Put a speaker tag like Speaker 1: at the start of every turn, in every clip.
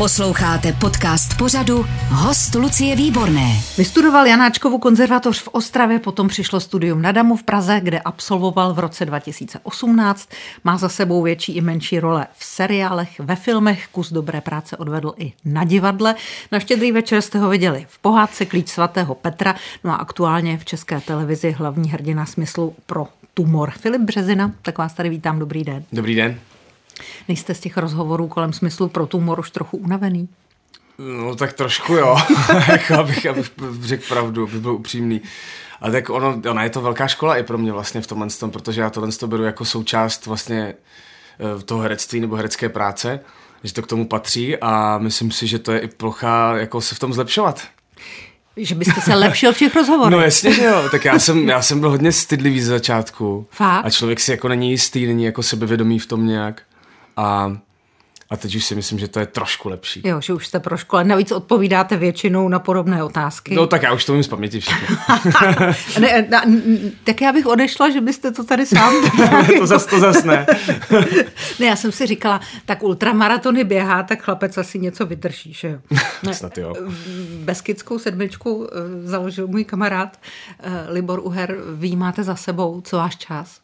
Speaker 1: Posloucháte podcast pořadu Host Lucie Výborné.
Speaker 2: Vystudoval Janáčkovu konzervatoř v Ostravě, potom přišlo studium na Damu v Praze, kde absolvoval v roce 2018. Má za sebou větší i menší role v seriálech, ve filmech, kus dobré práce odvedl i na divadle. Na štědrý večer jste ho viděli v pohádce Klíč svatého Petra, no a aktuálně v české televizi hlavní hrdina smyslu pro tumor. Filip Březina, tak vás tady vítám, dobrý den.
Speaker 3: Dobrý den.
Speaker 2: Nejste z těch rozhovorů kolem smyslu pro tumor už trochu unavený?
Speaker 3: No tak trošku jo, jako abych, abych řekl pravdu, abych byl upřímný. A tak ono, ona je to velká škola i pro mě vlastně v tomhle tom, protože já tohle to beru jako součást vlastně eh, toho herectví nebo herecké práce, že to k tomu patří a myslím si, že to je i plocha jako se v tom zlepšovat.
Speaker 2: Že byste se lepšil v těch rozhovorech.
Speaker 3: No jasně, že jo. Tak já jsem, já jsem byl hodně stydlivý z začátku.
Speaker 2: Fakt?
Speaker 3: A člověk si jako není jistý, není jako sebevědomý v tom nějak. A, a teď už si myslím, že to je trošku lepší.
Speaker 2: Jo, že už jste pro škole. Navíc odpovídáte většinou na podobné otázky.
Speaker 3: No tak já už to vím z paměti všechno.
Speaker 2: ne, na, tak já bych odešla, že byste to tady sám...
Speaker 3: to zas, to zas ne.
Speaker 2: ne, já jsem si říkala, tak ultramaratony běhá, tak chlapec asi něco vydrží, že jo?
Speaker 3: Snad jo.
Speaker 2: Beskidskou sedmičku eh, založil můj kamarád eh, Libor Uher. Vy máte za sebou, co váš čas?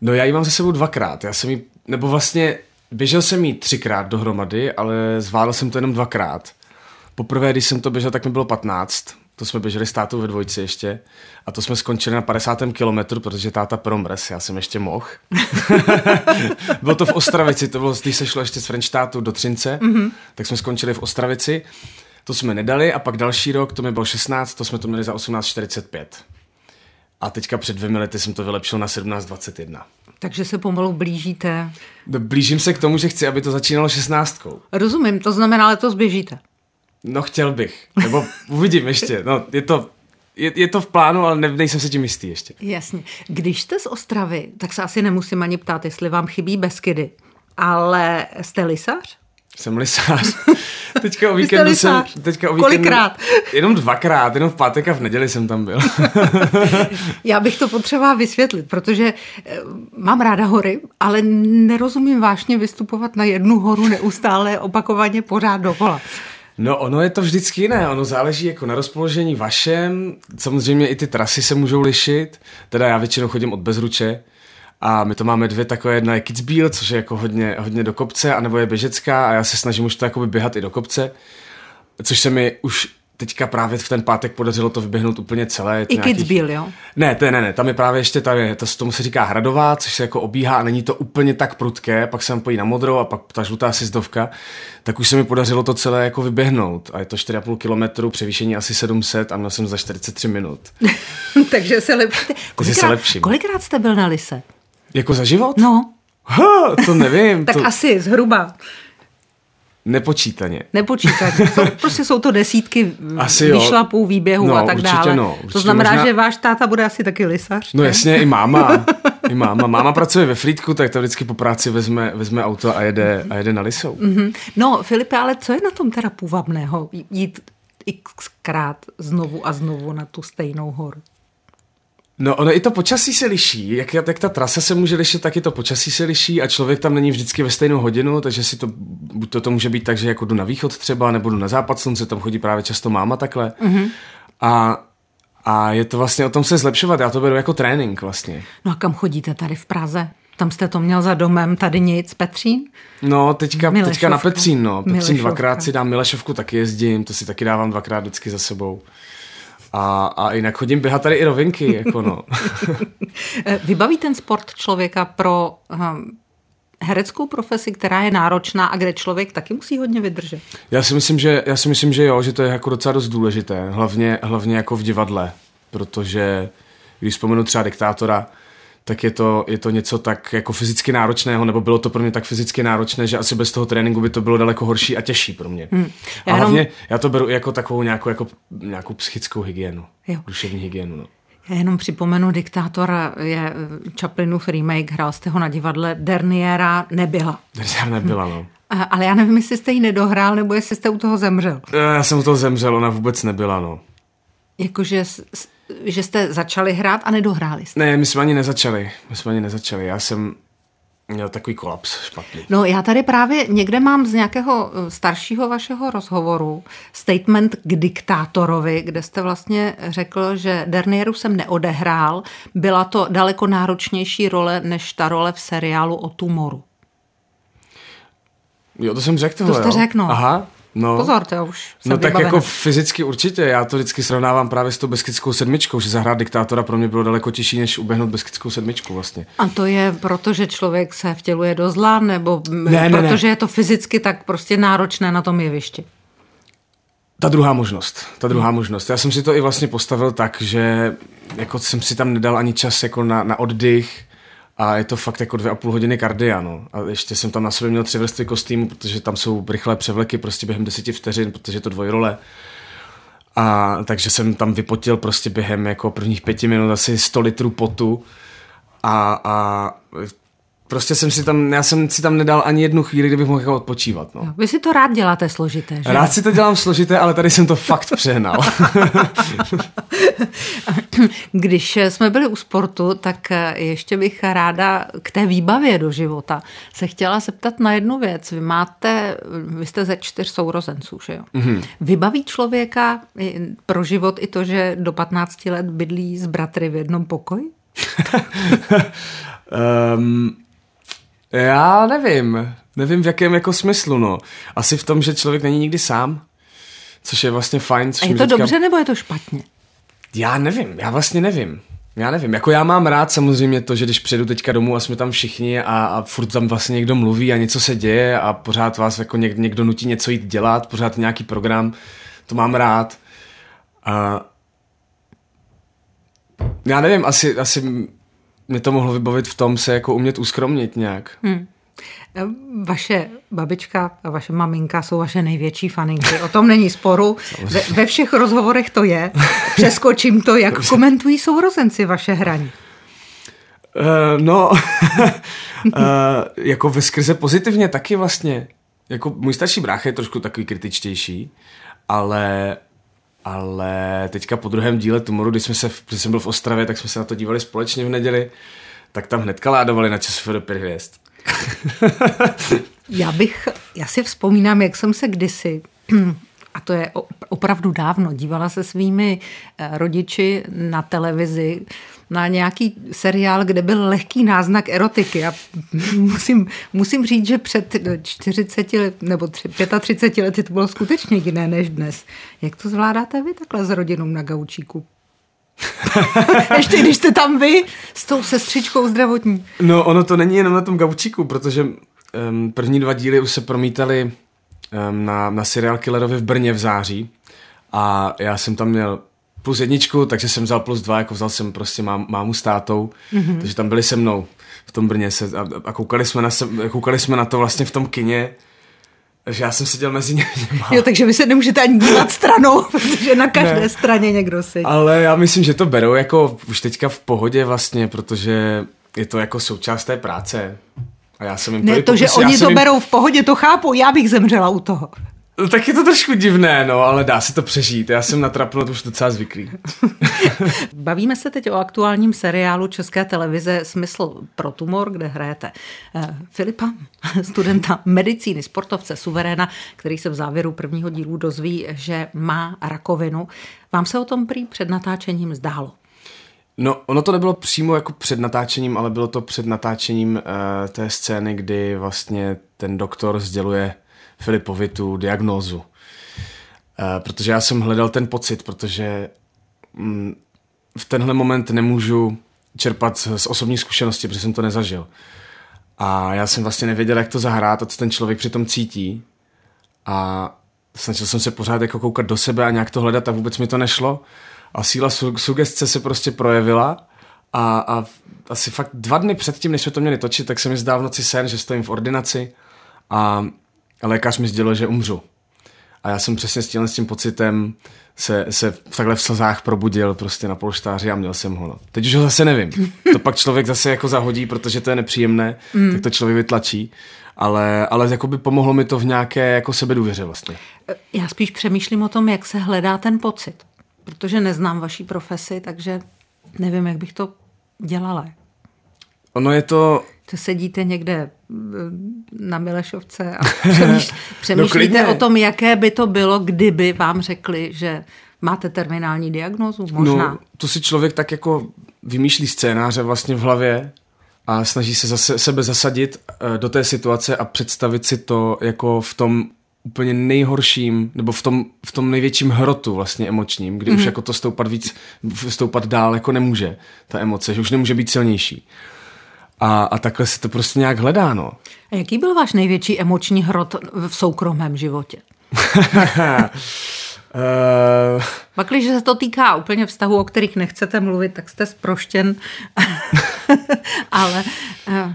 Speaker 3: No já ji mám za sebou dvakrát. Já jsem jí, nebo vlastně Běžel jsem jí třikrát dohromady, ale zvládl jsem to jenom dvakrát. Poprvé, když jsem to běžel, tak mi bylo 15. To jsme běželi s tátou ve dvojci ještě. A to jsme skončili na 50. kilometru, protože táta promres, já jsem ještě mohl. bylo to v Ostravici, to bylo, když se šlo ještě z Frenštátu do Třince, mm-hmm. tak jsme skončili v Ostravici. To jsme nedali a pak další rok, to mi bylo 16, to jsme to měli za 18.45. A teďka před dvěmi lety jsem to vylepšil na 17.21.
Speaker 2: Takže se pomalu blížíte.
Speaker 3: No, blížím se k tomu, že chci, aby to začínalo šestnáctkou.
Speaker 2: Rozumím, to znamená, letos běžíte.
Speaker 3: No chtěl bych, nebo uvidím ještě. No, je to, je, je to v plánu, ale ne, nejsem si tím jistý ještě.
Speaker 2: Jasně. Když jste z Ostravy, tak se asi nemusím ani ptát, jestli vám chybí Beskydy. Ale jste lisař?
Speaker 3: Jsem lisář. Teďka o víkendu jsem... Teďka o
Speaker 2: víkendu, Kolikrát?
Speaker 3: Jenom dvakrát, jenom v pátek a v neděli jsem tam byl.
Speaker 2: Já bych to potřebovala vysvětlit, protože eh, mám ráda hory, ale nerozumím vážně vystupovat na jednu horu neustále, opakovaně pořád dokola.
Speaker 3: No ono je to vždycky jiné, ono záleží jako na rozpoložení vašem, samozřejmě i ty trasy se můžou lišit, teda já většinou chodím od Bezruče, a my to máme dvě takové, jedna je Kitzbühel, což je jako hodně, hodně do kopce, anebo je běžecká a já se snažím už to jakoby běhat i do kopce, což se mi už teďka právě v ten pátek podařilo to vyběhnout úplně celé.
Speaker 2: I nějakých... Kitzbühel, jo?
Speaker 3: Ne, to je, ne, ne, tam je právě ještě, tam je, to, tomu se říká hradová, což se jako obíhá a není to úplně tak prudké, pak se pojí na modrou a pak ta žlutá sizdovka, tak už se mi podařilo to celé jako vyběhnout a je to 4,5 kilometru, převýšení asi 700 a měl jsem za 43 minut.
Speaker 2: Takže se lepšíte.
Speaker 3: Kolikrát, se lepším.
Speaker 2: kolikrát jste byl na Lise?
Speaker 3: Jako za život?
Speaker 2: No.
Speaker 3: Ha, to nevím.
Speaker 2: tak
Speaker 3: to...
Speaker 2: asi zhruba.
Speaker 3: Nepočítaně.
Speaker 2: Nepočítaně. Jsou, prostě jsou to desítky
Speaker 3: asi
Speaker 2: vyšlapů, výběhů
Speaker 3: no,
Speaker 2: a tak
Speaker 3: určitě
Speaker 2: dále.
Speaker 3: No, určitě
Speaker 2: to znamená,
Speaker 3: možná...
Speaker 2: že váš táta bude asi taky lisař.
Speaker 3: No ne? jasně, i máma. I máma. Máma pracuje ve Frýdku, tak to vždycky po práci vezme, vezme auto a jede, a jede na Lisou.
Speaker 2: Mm-hmm. No, Filipe, ale co je na tom teda půvabného? Jít xkrát znovu a znovu na tu stejnou horu.
Speaker 3: No, ono i to počasí se liší. Jak, jak ta trasa se může lišit, tak i to počasí se liší a člověk tam není vždycky ve stejnou hodinu, takže si to, buď to, to může být tak, že jako jdu na východ třeba, nebo jdu na západ slunce, tam chodí právě často máma takhle. Mm-hmm. A, a je to vlastně o tom se zlepšovat, já to beru jako trénink vlastně.
Speaker 2: No a kam chodíte tady v Praze? Tam jste to měl za domem, tady nic, Petřín?
Speaker 3: No, teďka, teďka na Petřín, no. Petřín Milešovka. dvakrát si dám Milešovku, taky jezdím, to si taky dávám dvakrát vždycky za sebou. A, a jinak chodím běhat tady i rovinky, jako no.
Speaker 2: Vybaví ten sport člověka pro um, hereckou profesi, která je náročná a kde člověk taky musí hodně vydržet?
Speaker 3: Já si myslím, že, já si myslím, že jo, že to je jako docela dost důležité, hlavně, hlavně jako v divadle, protože když vzpomenu třeba diktátora, tak je to, je to něco tak jako fyzicky náročného, nebo bylo to pro mě tak fyzicky náročné, že asi bez toho tréninku by to bylo daleko horší a těžší pro mě. Hmm. Já a hlavně jenom... já to beru jako takovou nějakou, jako, nějakou psychickou hygienu, jo. duševní hygienu. No.
Speaker 2: Já jenom připomenu, diktátor je Chaplinův remake, hrál jste ho na divadle, Derniera nebyla.
Speaker 3: Derniera nebyla, no.
Speaker 2: Ale já nevím, jestli jste ji nedohrál, nebo jestli jste u toho zemřel.
Speaker 3: Já jsem u toho zemřel, ona vůbec nebyla, no.
Speaker 2: Jakože že jste začali hrát a nedohráli jste?
Speaker 3: Ne, my jsme ani nezačali. My jsme ani nezačali. Já jsem, měl takový kolaps špatný.
Speaker 2: No já tady právě někde mám z nějakého eh, staršího vašeho rozhovoru statement k diktátorovi, kde jste vlastně řekl, že Dernieru jsem neodehrál, byla to daleko náročnější role než ta role v seriálu o tumoru.
Speaker 3: Jo, to jsem řekl
Speaker 2: To jste řekl, no.
Speaker 3: Aha, no.
Speaker 2: Pozor, to už jsem
Speaker 3: No tak
Speaker 2: vybavená.
Speaker 3: jako fyzicky určitě, já to vždycky srovnávám právě s tou beskidskou sedmičkou, že zahrát diktátora pro mě bylo daleko těžší, než uběhnout beskidskou sedmičku vlastně.
Speaker 2: A to je proto, že člověk se vtěluje do zla, nebo
Speaker 3: Ne, ne, ne.
Speaker 2: protože je to fyzicky tak prostě náročné na tom jevišti?
Speaker 3: Ta druhá možnost, ta druhá možnost. Já jsem si to i vlastně postavil tak, že jako jsem si tam nedal ani čas jako na, na oddych a je to fakt jako dvě a půl hodiny kardia, no. A ještě jsem tam na sobě měl tři vrstvy kostýmu, protože tam jsou rychlé převleky prostě během deseti vteřin, protože je to dvojrole. A takže jsem tam vypotil prostě během jako prvních pěti minut asi 100 litrů potu a, a prostě jsem si tam, já jsem si tam nedal ani jednu chvíli, kdybych mohl jako odpočívat, no.
Speaker 2: Vy si to rád děláte složité, že?
Speaker 3: Rád si to dělám složité, ale tady jsem to fakt přehnal.
Speaker 2: Když jsme byli u sportu, tak ještě bych ráda k té výbavě do života se chtěla zeptat na jednu věc. Vy máte, vy jste ze čtyř sourozenců, že jo? Mm-hmm. Vybaví člověka pro život i to, že do 15 let bydlí s bratry v jednom pokoji?
Speaker 3: um, já nevím. Nevím v jakém jako smyslu, no. Asi v tom, že člověk není nikdy sám. Což je vlastně fajn. Což
Speaker 2: A je to
Speaker 3: teďka-
Speaker 2: dobře nebo je to špatně?
Speaker 3: Já nevím, já vlastně nevím. Já nevím, jako já mám rád samozřejmě to, že když přijedu teďka domů a jsme tam všichni a, a furt tam vlastně někdo mluví a něco se děje a pořád vás jako něk, někdo nutí něco jít dělat, pořád nějaký program, to mám rád. A já nevím, asi, asi mě to mohlo vybavit v tom se jako umět uskromnit nějak. Hmm.
Speaker 2: Vaše babička a vaše maminka jsou vaše největší faninky. O tom není sporu. Ve, ve všech rozhovorech to je. Přeskočím to, jak komentují sourozenci vaše hraní.
Speaker 3: Uh, no, uh, jako ve skrze pozitivně taky vlastně. Jako můj starší brácha je trošku takový kritičtější, ale ale teďka po druhém díle Tumoru, když, jsme se, když jsem byl v Ostravě, tak jsme se na to dívali společně v neděli, tak tam hnedka ládovali na čas do hvězd.
Speaker 2: Já bych, já si vzpomínám, jak jsem se kdysi, a to je opravdu dávno, dívala se svými eh, rodiči na televizi na nějaký seriál, kde byl lehký náznak erotiky a musím, musím říct, že před 40 let, nebo tři- 35 lety to bylo skutečně jiné než dnes. Jak to zvládáte vy takhle s rodinou na gaučíku? Ještě když jste tam vy s tou sestřičkou zdravotní.
Speaker 3: No, ono to není jenom na tom gaučíku, protože um, první dva díly už se promítali um, na, na seriál Killerovi v Brně v září a já jsem tam měl plus jedničku, takže jsem vzal plus dva, jako vzal jsem prostě mám, mámu s tátou, mm-hmm. takže tam byli se mnou v tom Brně se, a, a koukali, jsme na se, koukali jsme na to vlastně v tom kině, že já jsem seděl mezi nimi.
Speaker 2: Jo, takže vy se nemůžete ani dívat stranou, protože na každé
Speaker 3: Ne.
Speaker 2: straně někdo sedí.
Speaker 3: Ale já myslím, že to berou jako už teďka v pohodě vlastně, protože je to jako součást té práce. A já jsem jim
Speaker 2: Ne,
Speaker 3: i
Speaker 2: to, že oni to
Speaker 3: jim-
Speaker 2: berou v pohodě, to chápu, já bych zemřela u toho.
Speaker 3: No, tak je to trošku divné, no, ale dá se to přežít. Já jsem na trapnot už docela zvyklý.
Speaker 2: Bavíme se teď o aktuálním seriálu České televize Smysl pro tumor, kde hrajete eh, Filipa, studenta medicíny, sportovce, suveréna, který se v závěru prvního dílu dozví, že má rakovinu. Vám se o tom prý před natáčením zdálo.
Speaker 3: No, ono to nebylo přímo jako před natáčením, ale bylo to před natáčením uh, té scény, kdy vlastně ten doktor sděluje Filipovi tu diagnózu. Uh, protože já jsem hledal ten pocit, protože mm, v tenhle moment nemůžu čerpat z, osobní zkušenosti, protože jsem to nezažil. A já jsem vlastně nevěděl, jak to zahrát a co ten člověk přitom cítí. A snažil jsem se pořád jako koukat do sebe a nějak to hledat a vůbec mi to nešlo. A síla su- sugestce se prostě projevila a, a asi fakt dva dny předtím, než jsme to měli točit, tak se mi zdál v noci sen, že stojím v ordinaci a lékař mi sdělil, že umřu. A já jsem přesně s tím, s tím pocitem se, se takhle v slzách probudil prostě na polštáři a měl jsem ho. No. Teď už ho zase nevím. To pak člověk zase jako zahodí, protože to je nepříjemné, mm. tak to člověk vytlačí. Ale, ale jako by pomohlo mi to v nějaké jako sebedůvěře vlastně.
Speaker 2: Já spíš přemýšlím o tom, jak se hledá ten pocit, protože neznám vaší profesi, takže nevím, jak bych to dělala.
Speaker 3: Ono je to...
Speaker 2: To sedíte někde mm, na Milešovce a přemýšlíte, přemýšlíte no, o tom, jaké by to bylo, kdyby vám řekli, že máte terminální diagnózu? Možná.
Speaker 3: No, to si člověk tak jako vymýšlí scénáře vlastně v hlavě a snaží se zase sebe zasadit eh, do té situace a představit si to jako v tom úplně nejhorším, nebo v tom, v tom největším hrotu vlastně emočním, kdy mm-hmm. už mhm. jako to stoupat víc, stoupat dál jako nemůže, ta emoce, že už nemůže být silnější. A, a takhle se to prostě nějak hledá, no.
Speaker 2: A jaký byl váš největší emoční hrot v soukromém životě? Uh... Pak, když se to týká úplně vztahu, o kterých nechcete mluvit, tak jste sproštěn. Ale... Uh...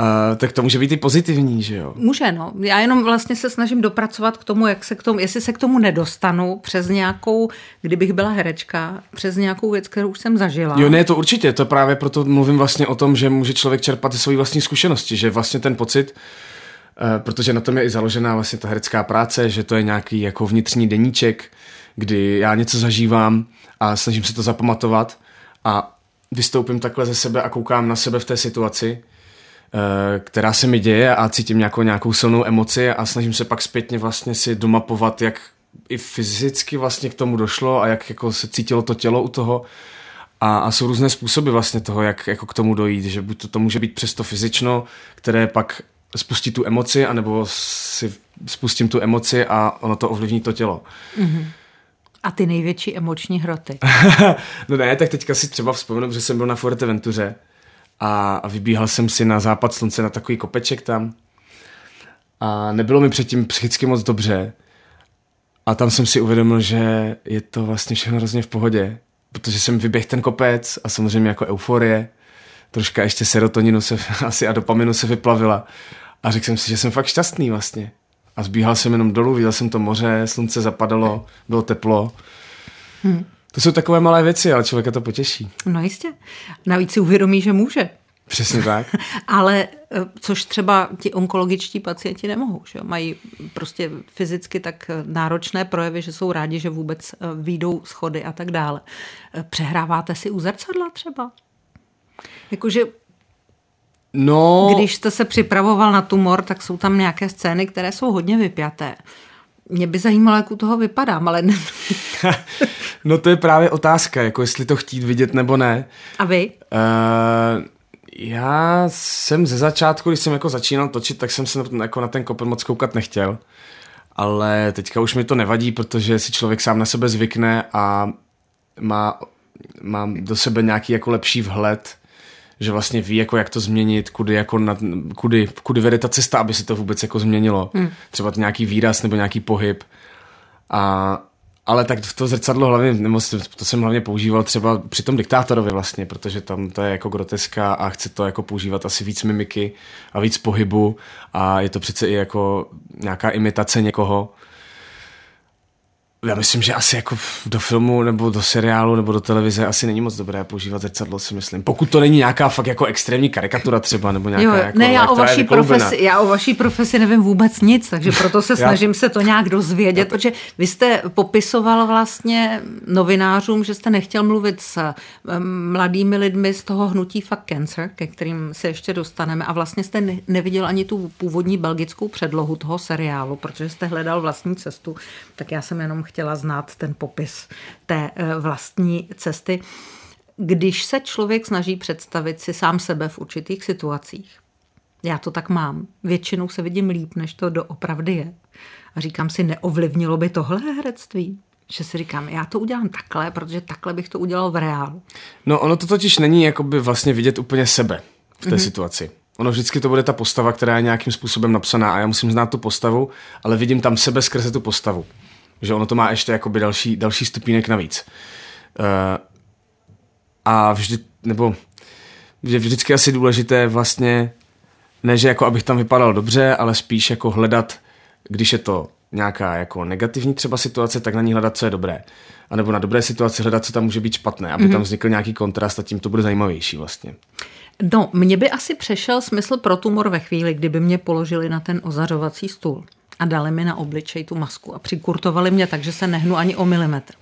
Speaker 3: Uh, tak to může být i pozitivní, že jo?
Speaker 2: Může, no. Já jenom vlastně se snažím dopracovat k tomu, jak se k tomu, jestli se k tomu nedostanu přes nějakou, kdybych byla herečka, přes nějakou věc, kterou už jsem zažila.
Speaker 3: Jo, ne, to určitě. To právě proto mluvím vlastně o tom, že může člověk čerpat ze své vlastní zkušenosti, že vlastně ten pocit, uh, protože na tom je i založená vlastně ta herecká práce, že to je nějaký jako vnitřní deníček, kdy já něco zažívám a snažím se to zapamatovat a vystoupím takhle ze sebe a koukám na sebe v té situaci která se mi děje a cítím nějakou, nějakou silnou emoci a snažím se pak zpětně vlastně si domapovat, jak i fyzicky vlastně k tomu došlo a jak jako se cítilo to tělo u toho. A, a jsou různé způsoby vlastně toho, jak jako k tomu dojít, že buď to, to může být přes to fyzično, které pak spustí tu emoci, anebo si spustím tu emoci a ono to ovlivní to tělo. Mm-hmm.
Speaker 2: A ty největší emoční hroty?
Speaker 3: no ne, tak teďka si třeba vzpomenu, že jsem byl na Fuerteventuře a, vybíhal jsem si na západ slunce na takový kopeček tam a nebylo mi předtím psychicky moc dobře a tam jsem si uvědomil, že je to vlastně všechno hrozně v pohodě, protože jsem vyběhl ten kopec a samozřejmě jako euforie, troška ještě serotoninu se asi a dopaminu se vyplavila a řekl jsem si, že jsem fakt šťastný vlastně. A zbíhal jsem jenom dolů, viděl jsem to moře, slunce zapadalo, bylo teplo. Hmm. To jsou takové malé věci, ale člověka to potěší.
Speaker 2: No jistě. Navíc si uvědomí, že může.
Speaker 3: Přesně tak.
Speaker 2: ale eh, což třeba ti onkologičtí pacienti nemohou. Že? Mají prostě fyzicky tak eh, náročné projevy, že jsou rádi, že vůbec eh, výjdou schody a tak dále. Přehráváte si u zrcadla třeba? Jakože No... Když jste se připravoval na tumor, tak jsou tam nějaké scény, které jsou hodně vypjaté. Mě by zajímalo, jak u toho vypadám, ale ne.
Speaker 3: no to je právě otázka, jako jestli to chtít vidět nebo ne.
Speaker 2: A vy?
Speaker 3: Uh, já jsem ze začátku, když jsem jako začínal točit, tak jsem se jako na ten kopr moc koukat nechtěl. Ale teďka už mi to nevadí, protože si člověk sám na sebe zvykne a má, má do sebe nějaký jako lepší vhled že vlastně ví, jako jak to změnit, kudy, jako na, kudy, kudy vede ta cesta, aby se to vůbec jako změnilo. Hmm. Třeba nějaký výraz nebo nějaký pohyb. A, ale tak to zrcadlo hlavně, nebo to jsem hlavně používal třeba při tom diktátorovi vlastně, protože tam to je jako groteska a chce to jako používat asi víc mimiky a víc pohybu a je to přece i jako nějaká imitace někoho já myslím, že asi jako do filmu nebo do seriálu nebo do televize asi není moc dobré používat zrcadlo, si myslím. Pokud to není nějaká fakt jako extrémní karikatura třeba, nebo nějaká jo, jako,
Speaker 2: ne, já o, vaší profesi, já o vaší profesi nevím vůbec nic, takže proto se snažím se to nějak dozvědět, protože vy jste popisoval vlastně novinářům, že jste nechtěl mluvit s mladými lidmi z toho hnutí Fuck Cancer, ke kterým se ještě dostaneme a vlastně jste neviděl ani tu původní belgickou předlohu toho seriálu, protože jste hledal vlastní cestu, tak já jsem jenom chtěl chtěla znát ten popis té eh, vlastní cesty. Když se člověk snaží představit si sám sebe v určitých situacích, já to tak mám, většinou se vidím líp, než to doopravdy je. A říkám si, neovlivnilo by tohle herectví? Že si říkám, já to udělám takhle, protože takhle bych to udělal v reálu.
Speaker 3: No ono to totiž není jakoby vlastně vidět úplně sebe v té mm-hmm. situaci. Ono vždycky to bude ta postava, která je nějakým způsobem napsaná a já musím znát tu postavu, ale vidím tam sebe skrze tu postavu. Že ono to má ještě jakoby další, další stupínek navíc. Uh, a vždy, nebo že vždycky asi důležité vlastně, ne, že jako abych tam vypadal dobře, ale spíš jako hledat, když je to nějaká jako negativní třeba situace, tak na ní hledat, co je dobré. A nebo na dobré situaci hledat, co tam může být špatné, aby mm-hmm. tam vznikl nějaký kontrast a tím to bude zajímavější vlastně.
Speaker 2: No, mně by asi přešel smysl pro tumor ve chvíli, kdyby mě položili na ten ozařovací stůl a dali mi na obličej tu masku a přikurtovali mě tak, že se nehnu ani o milimetr.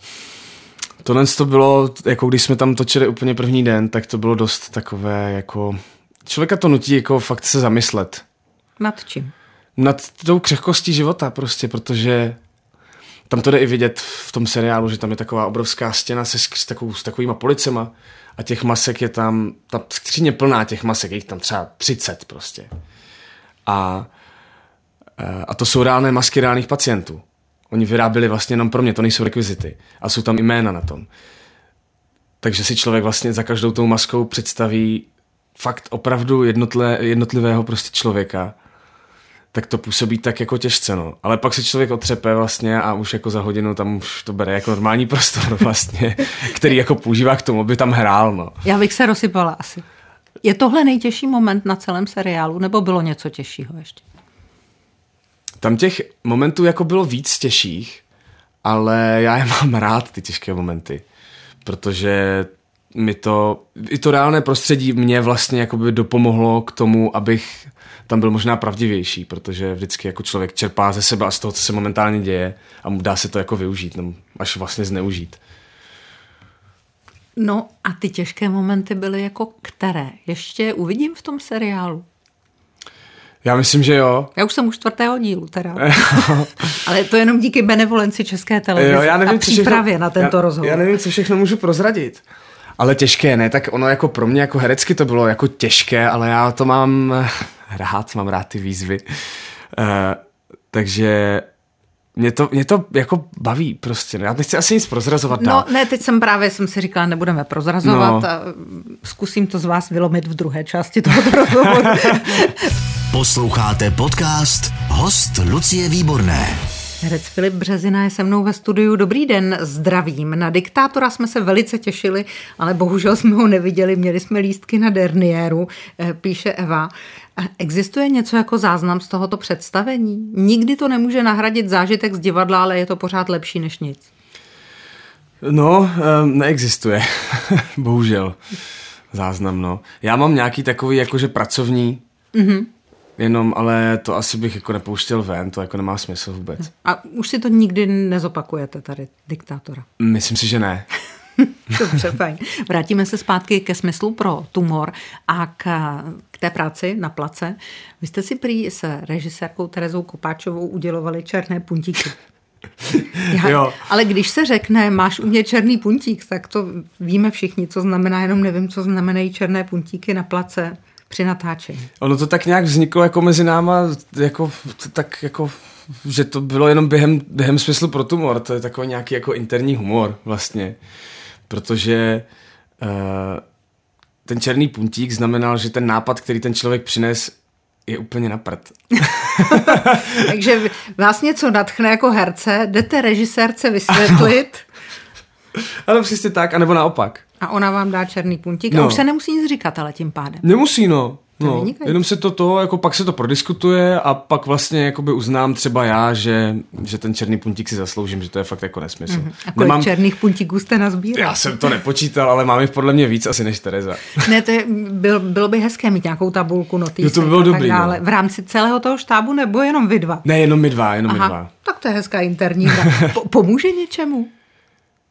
Speaker 3: Tohle to bylo, jako když jsme tam točili úplně první den, tak to bylo dost takové jako člověka to nutí jako fakt se zamyslet.
Speaker 2: Nad čím?
Speaker 3: Nad tou křehkostí života prostě, protože tam to jde i vidět v tom seriálu, že tam je taková obrovská stěna se s, takovou, s takovýma policema a těch masek je tam, ta skříně plná těch masek, je jich tam třeba 30 prostě. A, a to jsou reálné masky reálných pacientů. Oni vyráběli vlastně jenom pro mě, to nejsou rekvizity. A jsou tam jména na tom. Takže si člověk vlastně za každou tou maskou představí fakt opravdu jednotle, jednotlivého prostě člověka tak to působí tak jako těžce, no. Ale pak se člověk otřepe vlastně a už jako za hodinu tam už to bere jako normální prostor vlastně, který jako používá k tomu, aby tam hrál, no.
Speaker 2: Já bych se rozsypala asi. Je tohle nejtěžší moment na celém seriálu, nebo bylo něco těžšího ještě?
Speaker 3: Tam těch momentů jako bylo víc těžších, ale já je mám rád, ty těžké momenty, protože mi to, i to reálné prostředí mě vlastně jako by dopomohlo k tomu, abych tam byl možná pravdivější, protože vždycky jako člověk čerpá ze sebe a z toho, co se momentálně děje a mu dá se to jako využít, nebo až vlastně zneužít.
Speaker 2: No a ty těžké momenty byly jako které? Ještě uvidím v tom seriálu.
Speaker 3: Já myslím, že jo.
Speaker 2: Já už jsem u čtvrtého dílu teda. Ale to jenom díky benevolenci České televize jo, já nevím, a přípravě všechno, na tento
Speaker 3: já,
Speaker 2: rozhovor.
Speaker 3: Já nevím, co všechno můžu prozradit. Ale těžké, ne? Tak ono jako pro mě jako herecky to bylo jako těžké, ale já to mám rád, mám rád ty výzvy. Uh, takže mě to, mě to jako baví prostě. Já nechci asi nic prozrazovat
Speaker 2: no,
Speaker 3: dál.
Speaker 2: No ne, teď jsem právě jsem si říkala, nebudeme prozrazovat no. a zkusím to z vás vylomit v druhé části tohoto rozhovoru.
Speaker 1: Posloucháte podcast Host Lucie Výborné.
Speaker 2: Herec Filip Březina je se mnou ve studiu. Dobrý den, zdravím. Na diktátora jsme se velice těšili, ale bohužel jsme ho neviděli. Měli jsme lístky na derniéru, eh, píše Eva. Existuje něco jako záznam z tohoto představení? Nikdy to nemůže nahradit zážitek z divadla, ale je to pořád lepší než nic.
Speaker 3: No, ehm, neexistuje. Bohužel. Záznam, no. Já mám nějaký takový jakože pracovní, mm-hmm. Jenom, ale to asi bych jako nepouštěl ven, to jako nemá smysl vůbec.
Speaker 2: A už si to nikdy nezopakujete tady, diktátora?
Speaker 3: Myslím si, že ne.
Speaker 2: Dobře, fajn. Vrátíme se zpátky ke smyslu pro tumor a k, k té práci na place. Vy jste si prý se režisérkou Terezou Kopáčovou udělovali černé puntíky. Já, jo. Ale když se řekne, máš u mě černý puntík, tak to víme všichni, co znamená, jenom nevím, co znamenají černé puntíky na place při natáčení.
Speaker 3: Ono to tak nějak vzniklo jako mezi náma, jako, tak jako že to bylo jenom během, během smyslu pro tumor, to je takový nějaký jako interní humor vlastně protože uh, ten černý puntík znamenal, že ten nápad, který ten člověk přines, je úplně na prd.
Speaker 2: Takže vás něco natchne jako herce, jdete režisérce vysvětlit.
Speaker 3: Ale přesně tak, anebo naopak.
Speaker 2: A ona vám dá černý puntík no. a už se nemusí nic říkat, ale tím pádem.
Speaker 3: Nemusí, no. No, jenom se to to, jako pak se to prodiskutuje a pak vlastně jakoby uznám třeba já, že, že ten černý puntík si zasloužím, že to je fakt jako nesmysl. Mm-hmm.
Speaker 2: A kolik Nemám... černých puntíků jste nazbíral?
Speaker 3: Já jsem to nepočítal, ale mám jich podle mě víc asi než Tereza.
Speaker 2: ne, to je, bylo, bylo by hezké mít nějakou tabulku notýsek
Speaker 3: to by bylo dobrý,
Speaker 2: dále. No. V rámci celého toho štábu nebo jenom vy dva?
Speaker 3: Ne, jenom my dva, jenom Aha, my dva.
Speaker 2: Tak to je hezká interní po, Pomůže něčemu?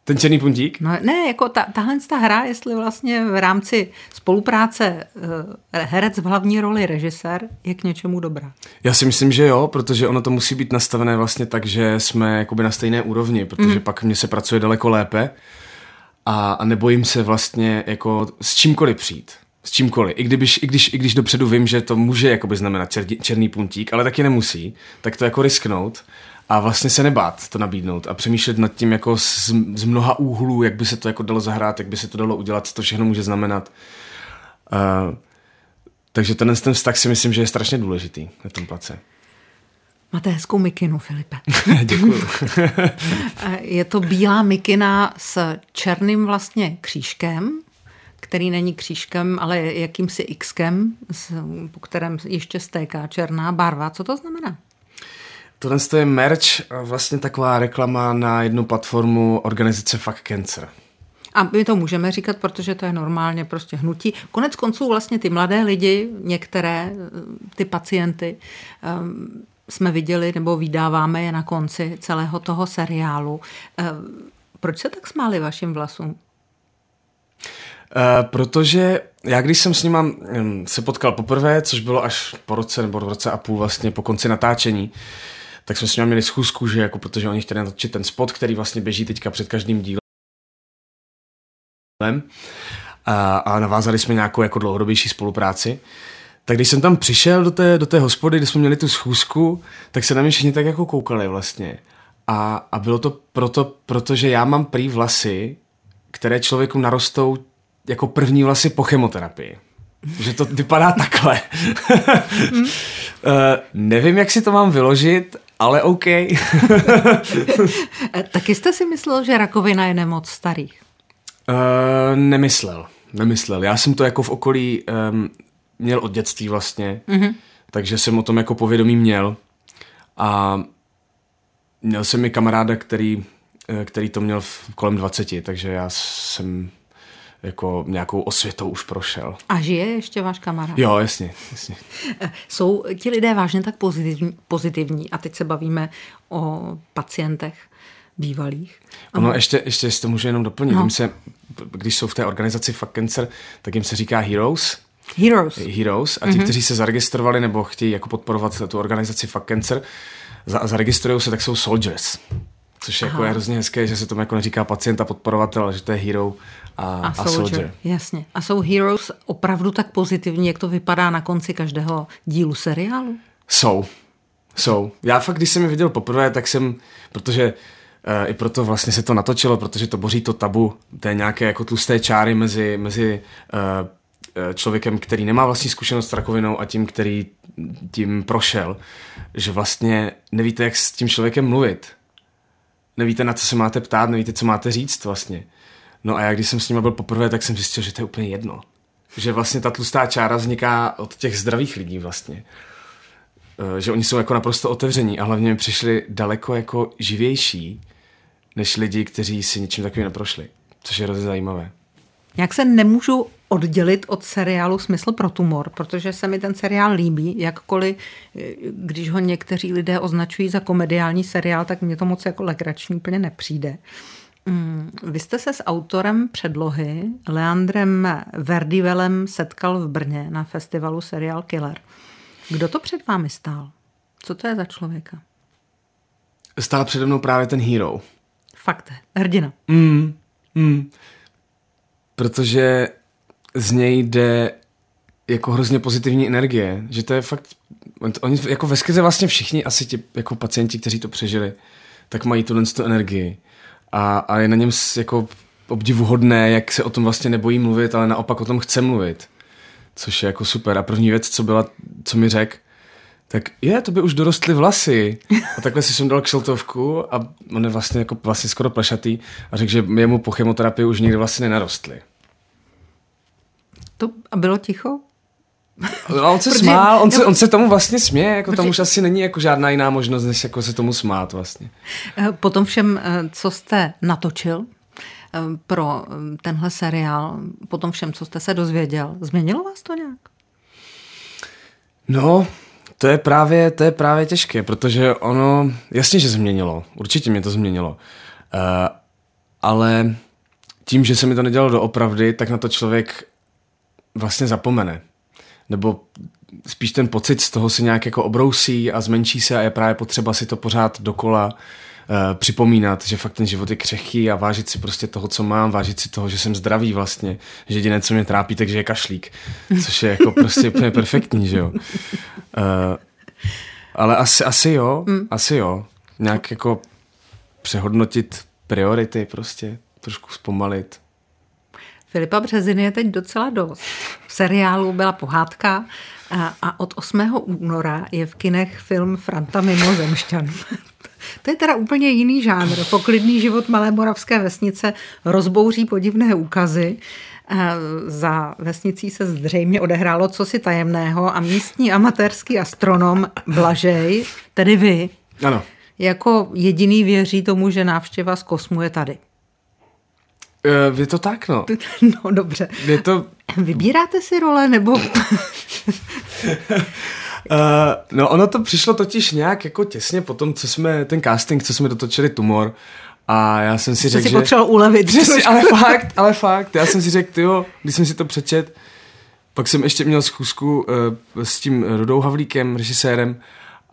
Speaker 3: Ten černý puntík?
Speaker 2: No, ne, jako ta, tahle ta hra, jestli vlastně v rámci spolupráce uh, herec v hlavní roli režisér je k něčemu dobrá.
Speaker 3: Já si myslím, že jo, protože ono to musí být nastavené vlastně tak, že jsme jakoby na stejné úrovni, protože mm. pak mně se pracuje daleko lépe a, a nebojím se vlastně jako s čímkoliv přijít. S čímkoliv. I, kdybyž, i, když, I když dopředu vím, že to může jakoby znamenat čer, černý puntík, ale taky nemusí, tak to jako risknout a vlastně se nebát to nabídnout a přemýšlet nad tím jako z, z mnoha úhlů, jak by se to jako dalo zahrát, jak by se to dalo udělat, co to všechno může znamenat. Uh, takže ten, ten vztah si myslím, že je strašně důležitý na tom place.
Speaker 2: Máte hezkou mikinu, Filipe.
Speaker 3: Děkuji.
Speaker 2: je to bílá mikina s černým vlastně křížkem, který není křížkem, ale jakýmsi xkem, po kterém ještě stéká černá barva. Co to znamená?
Speaker 3: Tohle je merch, vlastně taková reklama na jednu platformu organizace Fuck Cancer.
Speaker 2: A my to můžeme říkat, protože to je normálně prostě hnutí. Konec konců vlastně ty mladé lidi, některé ty pacienty, um, jsme viděli nebo vydáváme je na konci celého toho seriálu. Um, proč se tak smáli vašim vlasům?
Speaker 3: protože já když jsem s nima um, se potkal poprvé, což bylo až po roce nebo roce a půl vlastně po konci natáčení, tak jsme s nimi měli schůzku, že jako protože oni chtěli natočit ten spot, který vlastně běží teďka před každým dílem. A, a navázali jsme nějakou jako dlouhodobější spolupráci. Tak když jsem tam přišel do té, do té hospody, kde jsme měli tu schůzku, tak se na mě všichni tak jako koukali vlastně. A, a bylo to proto, protože já mám prý vlasy, které člověku narostou jako první vlasy po chemoterapii. Že to vypadá takhle. uh, nevím, jak si to mám vyložit, ale OK.
Speaker 2: Taky jste si myslel, že rakovina je nemoc starých?
Speaker 3: Uh, nemyslel. Nemyslel. Já jsem to jako v okolí um, měl od dětství vlastně, mm-hmm. takže jsem o tom jako povědomí měl. A měl jsem mi kamaráda, který, eh, který to měl v kolem 20, takže já jsem jako nějakou osvětou už prošel.
Speaker 2: A žije ještě váš kamarád?
Speaker 3: Jo, jasně, jasně.
Speaker 2: Jsou ti lidé vážně tak pozitivní, pozitivní a teď se bavíme o pacientech bývalých.
Speaker 3: Ono ano. ještě, ještě jestli to můžu jenom doplnit, no. se, když jsou v té organizaci Fuck Cancer, tak jim se říká Heroes.
Speaker 2: Heroes.
Speaker 3: Heroes. A ti, mm-hmm. kteří se zaregistrovali nebo chtějí jako podporovat tu organizaci Fuck Cancer, za, zaregistrují se, tak jsou Soldiers. Což je jako je hrozně hezké, že se tomu jako neříká pacient a podporovatel, ale že to je hero a, a, a soldier. soldier.
Speaker 2: Jasně. A jsou heroes opravdu tak pozitivní, jak to vypadá na konci každého dílu seriálu?
Speaker 3: Jsou. Jsou. Já fakt, když jsem je viděl poprvé, tak jsem, protože uh, i proto vlastně se to natočilo, protože to boří to tabu té nějaké jako tlusté čáry mezi, mezi uh, člověkem, který nemá vlastní zkušenost s rakovinou a tím, který tím prošel, že vlastně nevíte, jak s tím člověkem mluvit nevíte, na co se máte ptát, nevíte, co máte říct vlastně. No a já, když jsem s nimi byl poprvé, tak jsem zjistil, že to je úplně jedno. Že vlastně ta tlustá čára vzniká od těch zdravých lidí vlastně. Eh, že oni jsou jako naprosto otevření a hlavně mi přišli daleko jako živější, než lidi, kteří si ničím takovým neprošli. Což je hrozně zajímavé.
Speaker 2: Jak se nemůžu oddělit od seriálu Smysl pro tumor, protože se mi ten seriál líbí, jakkoliv, když ho někteří lidé označují za komediální seriál, tak mě to moc jako legrační úplně nepřijde. Vy jste se s autorem předlohy Leandrem Verdivelem setkal v Brně na festivalu Serial Killer. Kdo to před vámi stál? Co to je za člověka?
Speaker 3: Stál přede mnou právě ten hero.
Speaker 2: Fakt, hrdina.
Speaker 3: Mm, mm. Protože z něj jde jako hrozně pozitivní energie, že to je fakt, oni jako ve skrze vlastně všichni asi ti jako pacienti, kteří to přežili, tak mají tuhle tu energii a, a je na něm jako obdivuhodné, jak se o tom vlastně nebojí mluvit, ale naopak o tom chce mluvit, což je jako super. A první věc, co byla, co mi řekl, tak je, to by už dorostly vlasy. A takhle si jsem dal kšeltovku a on je vlastně jako vlastně skoro plešatý a řekl, že jemu po chemoterapii už nikdy vlastně nenarostly.
Speaker 2: To, a bylo ticho?
Speaker 3: No, on se Protože, smál, on, se, on se tomu vlastně směje, jako Protože, tam už asi není jako žádná jiná možnost, než jako se tomu smát vlastně.
Speaker 2: Eh, potom všem, eh, co jste natočil eh, pro tenhle seriál, potom všem, co jste se dozvěděl, změnilo vás to nějak?
Speaker 3: No, to je právě, to je právě těžké, protože ono, jasně, že změnilo, určitě mě to změnilo, uh, ale tím, že se mi to nedělalo doopravdy, tak na to člověk vlastně zapomene. Nebo spíš ten pocit z toho se nějak jako obrousí a zmenší se a je právě potřeba si to pořád dokola uh, připomínat, že fakt ten život je křehký a vážit si prostě toho, co mám, vážit si toho, že jsem zdravý vlastně, že jediné, co mě trápí, takže je kašlík, což je jako prostě úplně perfektní, že jo. Uh, ale asi, asi jo, mm. asi jo. Nějak jako přehodnotit priority prostě, trošku zpomalit.
Speaker 2: Filipa Březiny je teď docela dost. V seriálu byla pohádka a od 8. února je v kinech film Franta mimozemšťan. To je teda úplně jiný žánr. Poklidný život malé moravské vesnice rozbouří podivné úkazy. Za vesnicí se zřejmě odehrálo cosi tajemného a místní amatérský astronom Blažej, tedy vy,
Speaker 3: ano.
Speaker 2: jako jediný věří tomu, že návštěva z kosmu je tady.
Speaker 3: Uh, je to tak, no.
Speaker 2: No, dobře.
Speaker 3: Je to...
Speaker 2: Vybíráte si role, nebo... uh,
Speaker 3: no, ono to přišlo totiž nějak jako těsně po tom, co jsme, ten casting, co jsme dotočili Tumor A já jsem si řekl,
Speaker 2: si
Speaker 3: že...
Speaker 2: potřeboval ulevit.
Speaker 3: Přesně, ale fakt, ale fakt. Já jsem si řekl, tyjo, když jsem si to přečet, pak jsem ještě měl zkusku uh, s tím Rudou Havlíkem, režisérem,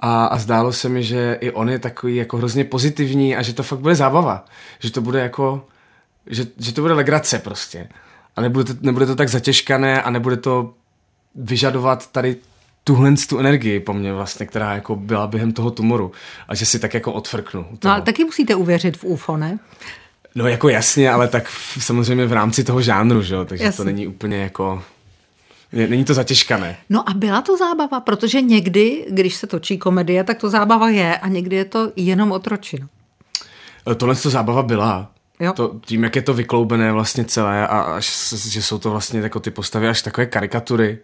Speaker 3: a, a zdálo se mi, že i on je takový jako hrozně pozitivní a že to fakt bude zábava. Že to bude jako, že, že to bude legrace prostě. A nebude to, nebude to tak zatěžkané a nebude to vyžadovat tady tuhle tu energii po mně vlastně, která jako byla během toho tumoru. A že si tak jako odfrknu. u
Speaker 2: No
Speaker 3: toho.
Speaker 2: ale taky musíte uvěřit v UFO, ne?
Speaker 3: No jako jasně, ale tak v- samozřejmě v rámci toho žánru, že jo, takže
Speaker 2: Jasně.
Speaker 3: to není úplně jako, není to zatěžkané.
Speaker 2: No a byla to zábava, protože někdy, když se točí komedie, tak to zábava je a někdy je to jenom otročina.
Speaker 3: E, Tohle to zábava byla.
Speaker 2: Jo.
Speaker 3: To, tím, jak je to vykloubené vlastně celé a až, že jsou to vlastně jako ty postavy až takové karikatury,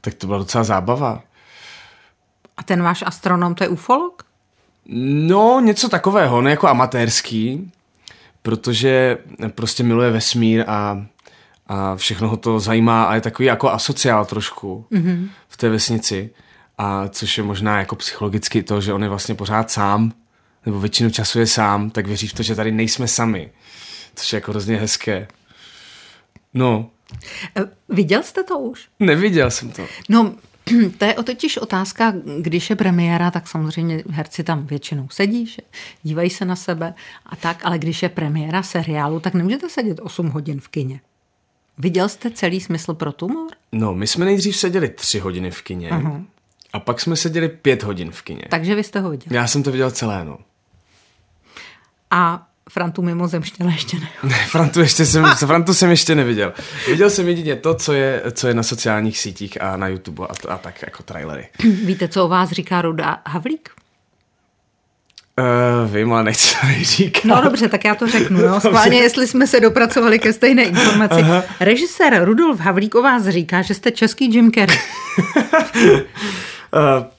Speaker 3: tak to byla docela zábava.
Speaker 2: A ten váš astronom, to je ufolog?
Speaker 3: No, něco takového, ne jako amatérský, protože prostě miluje vesmír a, a všechno ho to zajímá a je takový jako asociál trošku mm-hmm. v té vesnici. A což je možná jako psychologicky to, že on je vlastně pořád sám, nebo většinu času je sám, tak věří v to, že tady nejsme sami. Což je jako hrozně hezké. No,
Speaker 2: E, Viděl jste to už?
Speaker 3: neviděl jsem to.
Speaker 2: No, to je o totiž otázka, když je premiéra, tak samozřejmě herci tam většinou sedí, že dívají se na sebe a tak, ale když je premiéra seriálu, tak nemůžete sedět 8 hodin v kině. Viděl jste celý smysl pro tumor?
Speaker 3: No, my jsme nejdřív seděli tři hodiny v kině uh-huh. a pak jsme seděli pět hodin v kině.
Speaker 2: Takže vy jste ho viděl.
Speaker 3: Já jsem to viděl celé, no.
Speaker 2: A Frantu mimozemštěla ještě ne.
Speaker 3: Ne, Frantu, ještě jsem, Frantu jsem ještě neviděl. Viděl jsem jedině to, co je, co je na sociálních sítích a na YouTube a, a tak jako trailery.
Speaker 2: Víte, co o vás říká Ruda Havlík?
Speaker 3: Uh, vím, ale nechci to říkat.
Speaker 2: No dobře, tak já to řeknu. Jo. Schválně, jestli jsme se dopracovali ke stejné informaci. Aha. Režisér Rudolf Havlík o vás říká, že jste český Jim Carrey.
Speaker 3: Uh,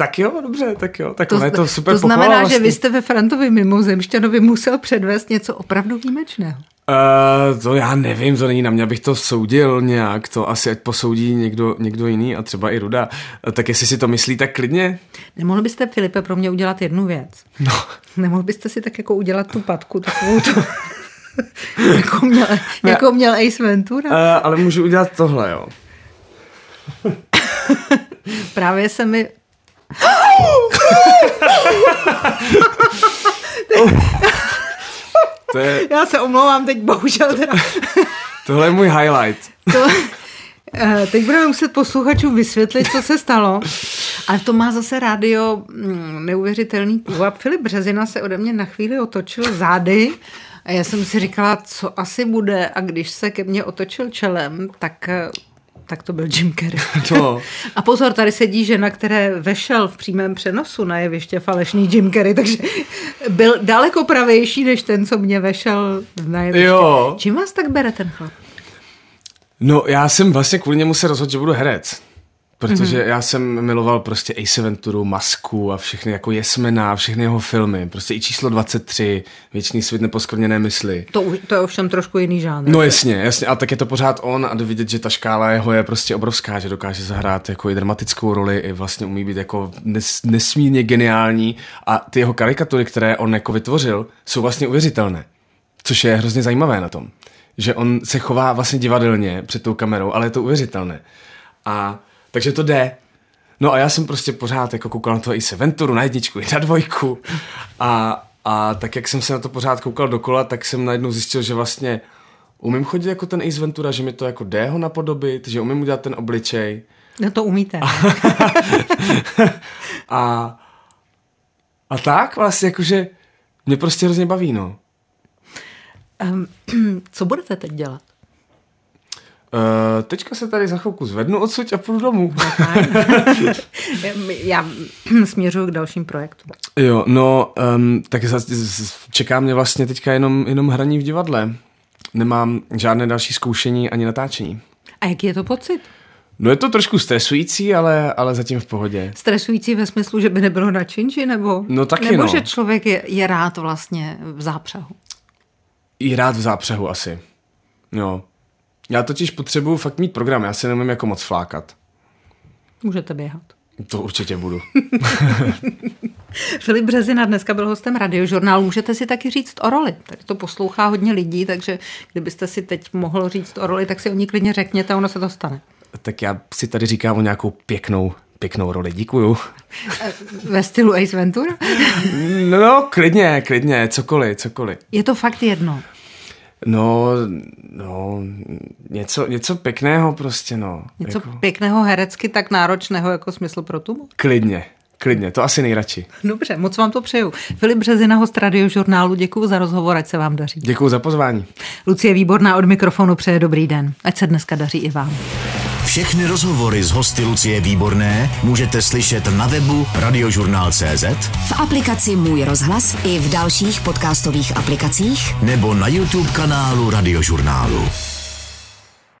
Speaker 3: tak jo, dobře, tak jo. Tak to, je to super
Speaker 2: to znamená,
Speaker 3: pochvala
Speaker 2: že
Speaker 3: vlastně.
Speaker 2: vy jste ve Frantovi mimozemšťanovi musel předvést něco opravdu výjimečného.
Speaker 3: Uh, to já nevím, to není na mě, abych to soudil nějak, to asi ať posoudí někdo, někdo jiný a třeba i Ruda. Uh, tak jestli si to myslí, tak klidně.
Speaker 2: Nemohl byste, Filipe, pro mě udělat jednu věc?
Speaker 3: No.
Speaker 2: Nemohl byste si tak jako udělat tu patku, takovou tu, jako, měl, jako měl Ace Ventura?
Speaker 3: Uh, ale můžu udělat tohle, jo.
Speaker 2: Právě se mi...
Speaker 3: To je,
Speaker 2: Já se omlouvám teď, bohužel teda.
Speaker 3: tohle je můj highlight.
Speaker 2: To, eh, teď budeme muset posluchačům vysvětlit, co se stalo. Ale to má zase rádio mm, neuvěřitelný půvab. Filip Březina se ode mě na chvíli otočil zády a já jsem si říkala, co asi bude a když se ke mně otočil čelem, tak eh, tak to byl Jim Carrey.
Speaker 3: No.
Speaker 2: A pozor, tady sedí žena, které vešel v přímém přenosu na jeviště falešný Jim Carrey, takže byl daleko pravější než ten, co mě vešel na jeviště.
Speaker 3: Jo.
Speaker 2: Čím vás tak bere ten chlap?
Speaker 3: No, já jsem vlastně kvůli němu se rozhodl, že budu herec. Protože mm-hmm. já jsem miloval prostě Ace Venturu, Masku a všechny jako Jesmena, všechny jeho filmy. Prostě i číslo 23, Věčný svět neposkvrněné mysli.
Speaker 2: To, už- to je ovšem trošku jiný žánr.
Speaker 3: No jasně, jasně, a tak je to pořád on a jde vidět, že ta škála jeho je prostě obrovská, že dokáže zahrát jako i dramatickou roli, i vlastně umí být jako nes, nesmírně geniální a ty jeho karikatury, které on jako vytvořil, jsou vlastně uvěřitelné, což je hrozně zajímavé na tom, že on se chová vlastně divadelně před tou kamerou, ale je to uvěřitelné. A takže to jde. No a já jsem prostě pořád jako koukal na to i se Venturu, na jedničku, i na dvojku. A, a tak jak jsem se na to pořád koukal dokola, tak jsem najednou zjistil, že vlastně umím chodit jako ten Ace Ventura, že mi to jako jde ho napodobit, že umím udělat ten obličej.
Speaker 2: No to umíte.
Speaker 3: A, a tak vlastně jakože mě prostě hrozně baví, no.
Speaker 2: Um, co budete teď dělat?
Speaker 3: Uh, teďka se tady za chvilku zvednu odsud a půjdu domů.
Speaker 2: Já směřuju k dalším projektům.
Speaker 3: Jo, no, um, tak čeká mě vlastně teďka jenom, jenom hraní v divadle. Nemám žádné další zkoušení ani natáčení.
Speaker 2: A jaký je to pocit?
Speaker 3: No je to trošku stresující, ale, ale zatím v pohodě.
Speaker 2: Stresující ve smyslu, že by nebylo na činži, nebo,
Speaker 3: No taky
Speaker 2: nebo
Speaker 3: no.
Speaker 2: že člověk je, je rád vlastně v zápřehu?
Speaker 3: I rád v zápřehu asi. Jo. Já totiž potřebuju fakt mít program, já se nemůžu jako moc flákat.
Speaker 2: Můžete běhat.
Speaker 3: To určitě budu.
Speaker 2: Filip Březina dneska byl hostem radiožurnálu. Můžete si taky říct o roli. Tady to poslouchá hodně lidí, takže kdybyste si teď mohl říct o roli, tak si o ní klidně řekněte, ono se to stane.
Speaker 3: Tak já si tady říkám o nějakou pěknou pěknou roli, děkuju.
Speaker 2: Ve stylu Ace Ventura?
Speaker 3: No, klidně, klidně, cokoliv, cokoliv.
Speaker 2: Je to fakt jedno.
Speaker 3: No, no, něco, něco pěkného prostě, no.
Speaker 2: Něco jako... pěkného herecky, tak náročného jako smysl pro tu?
Speaker 3: Klidně, klidně, to asi nejradši.
Speaker 2: Dobře, moc vám to přeju. Filip Březina, host radiožurnálu, děkuji za rozhovor, ať se vám daří.
Speaker 3: Děkuji za pozvání.
Speaker 2: Lucie Výborná od mikrofonu přeje dobrý den. Ať se dneska daří i vám.
Speaker 4: Všechny rozhovory z hosty Lucie Výborné můžete slyšet na webu radiožurnál.cz
Speaker 1: v aplikaci Můj rozhlas i v dalších podcastových aplikacích
Speaker 4: nebo na YouTube kanálu Radiožurnálu.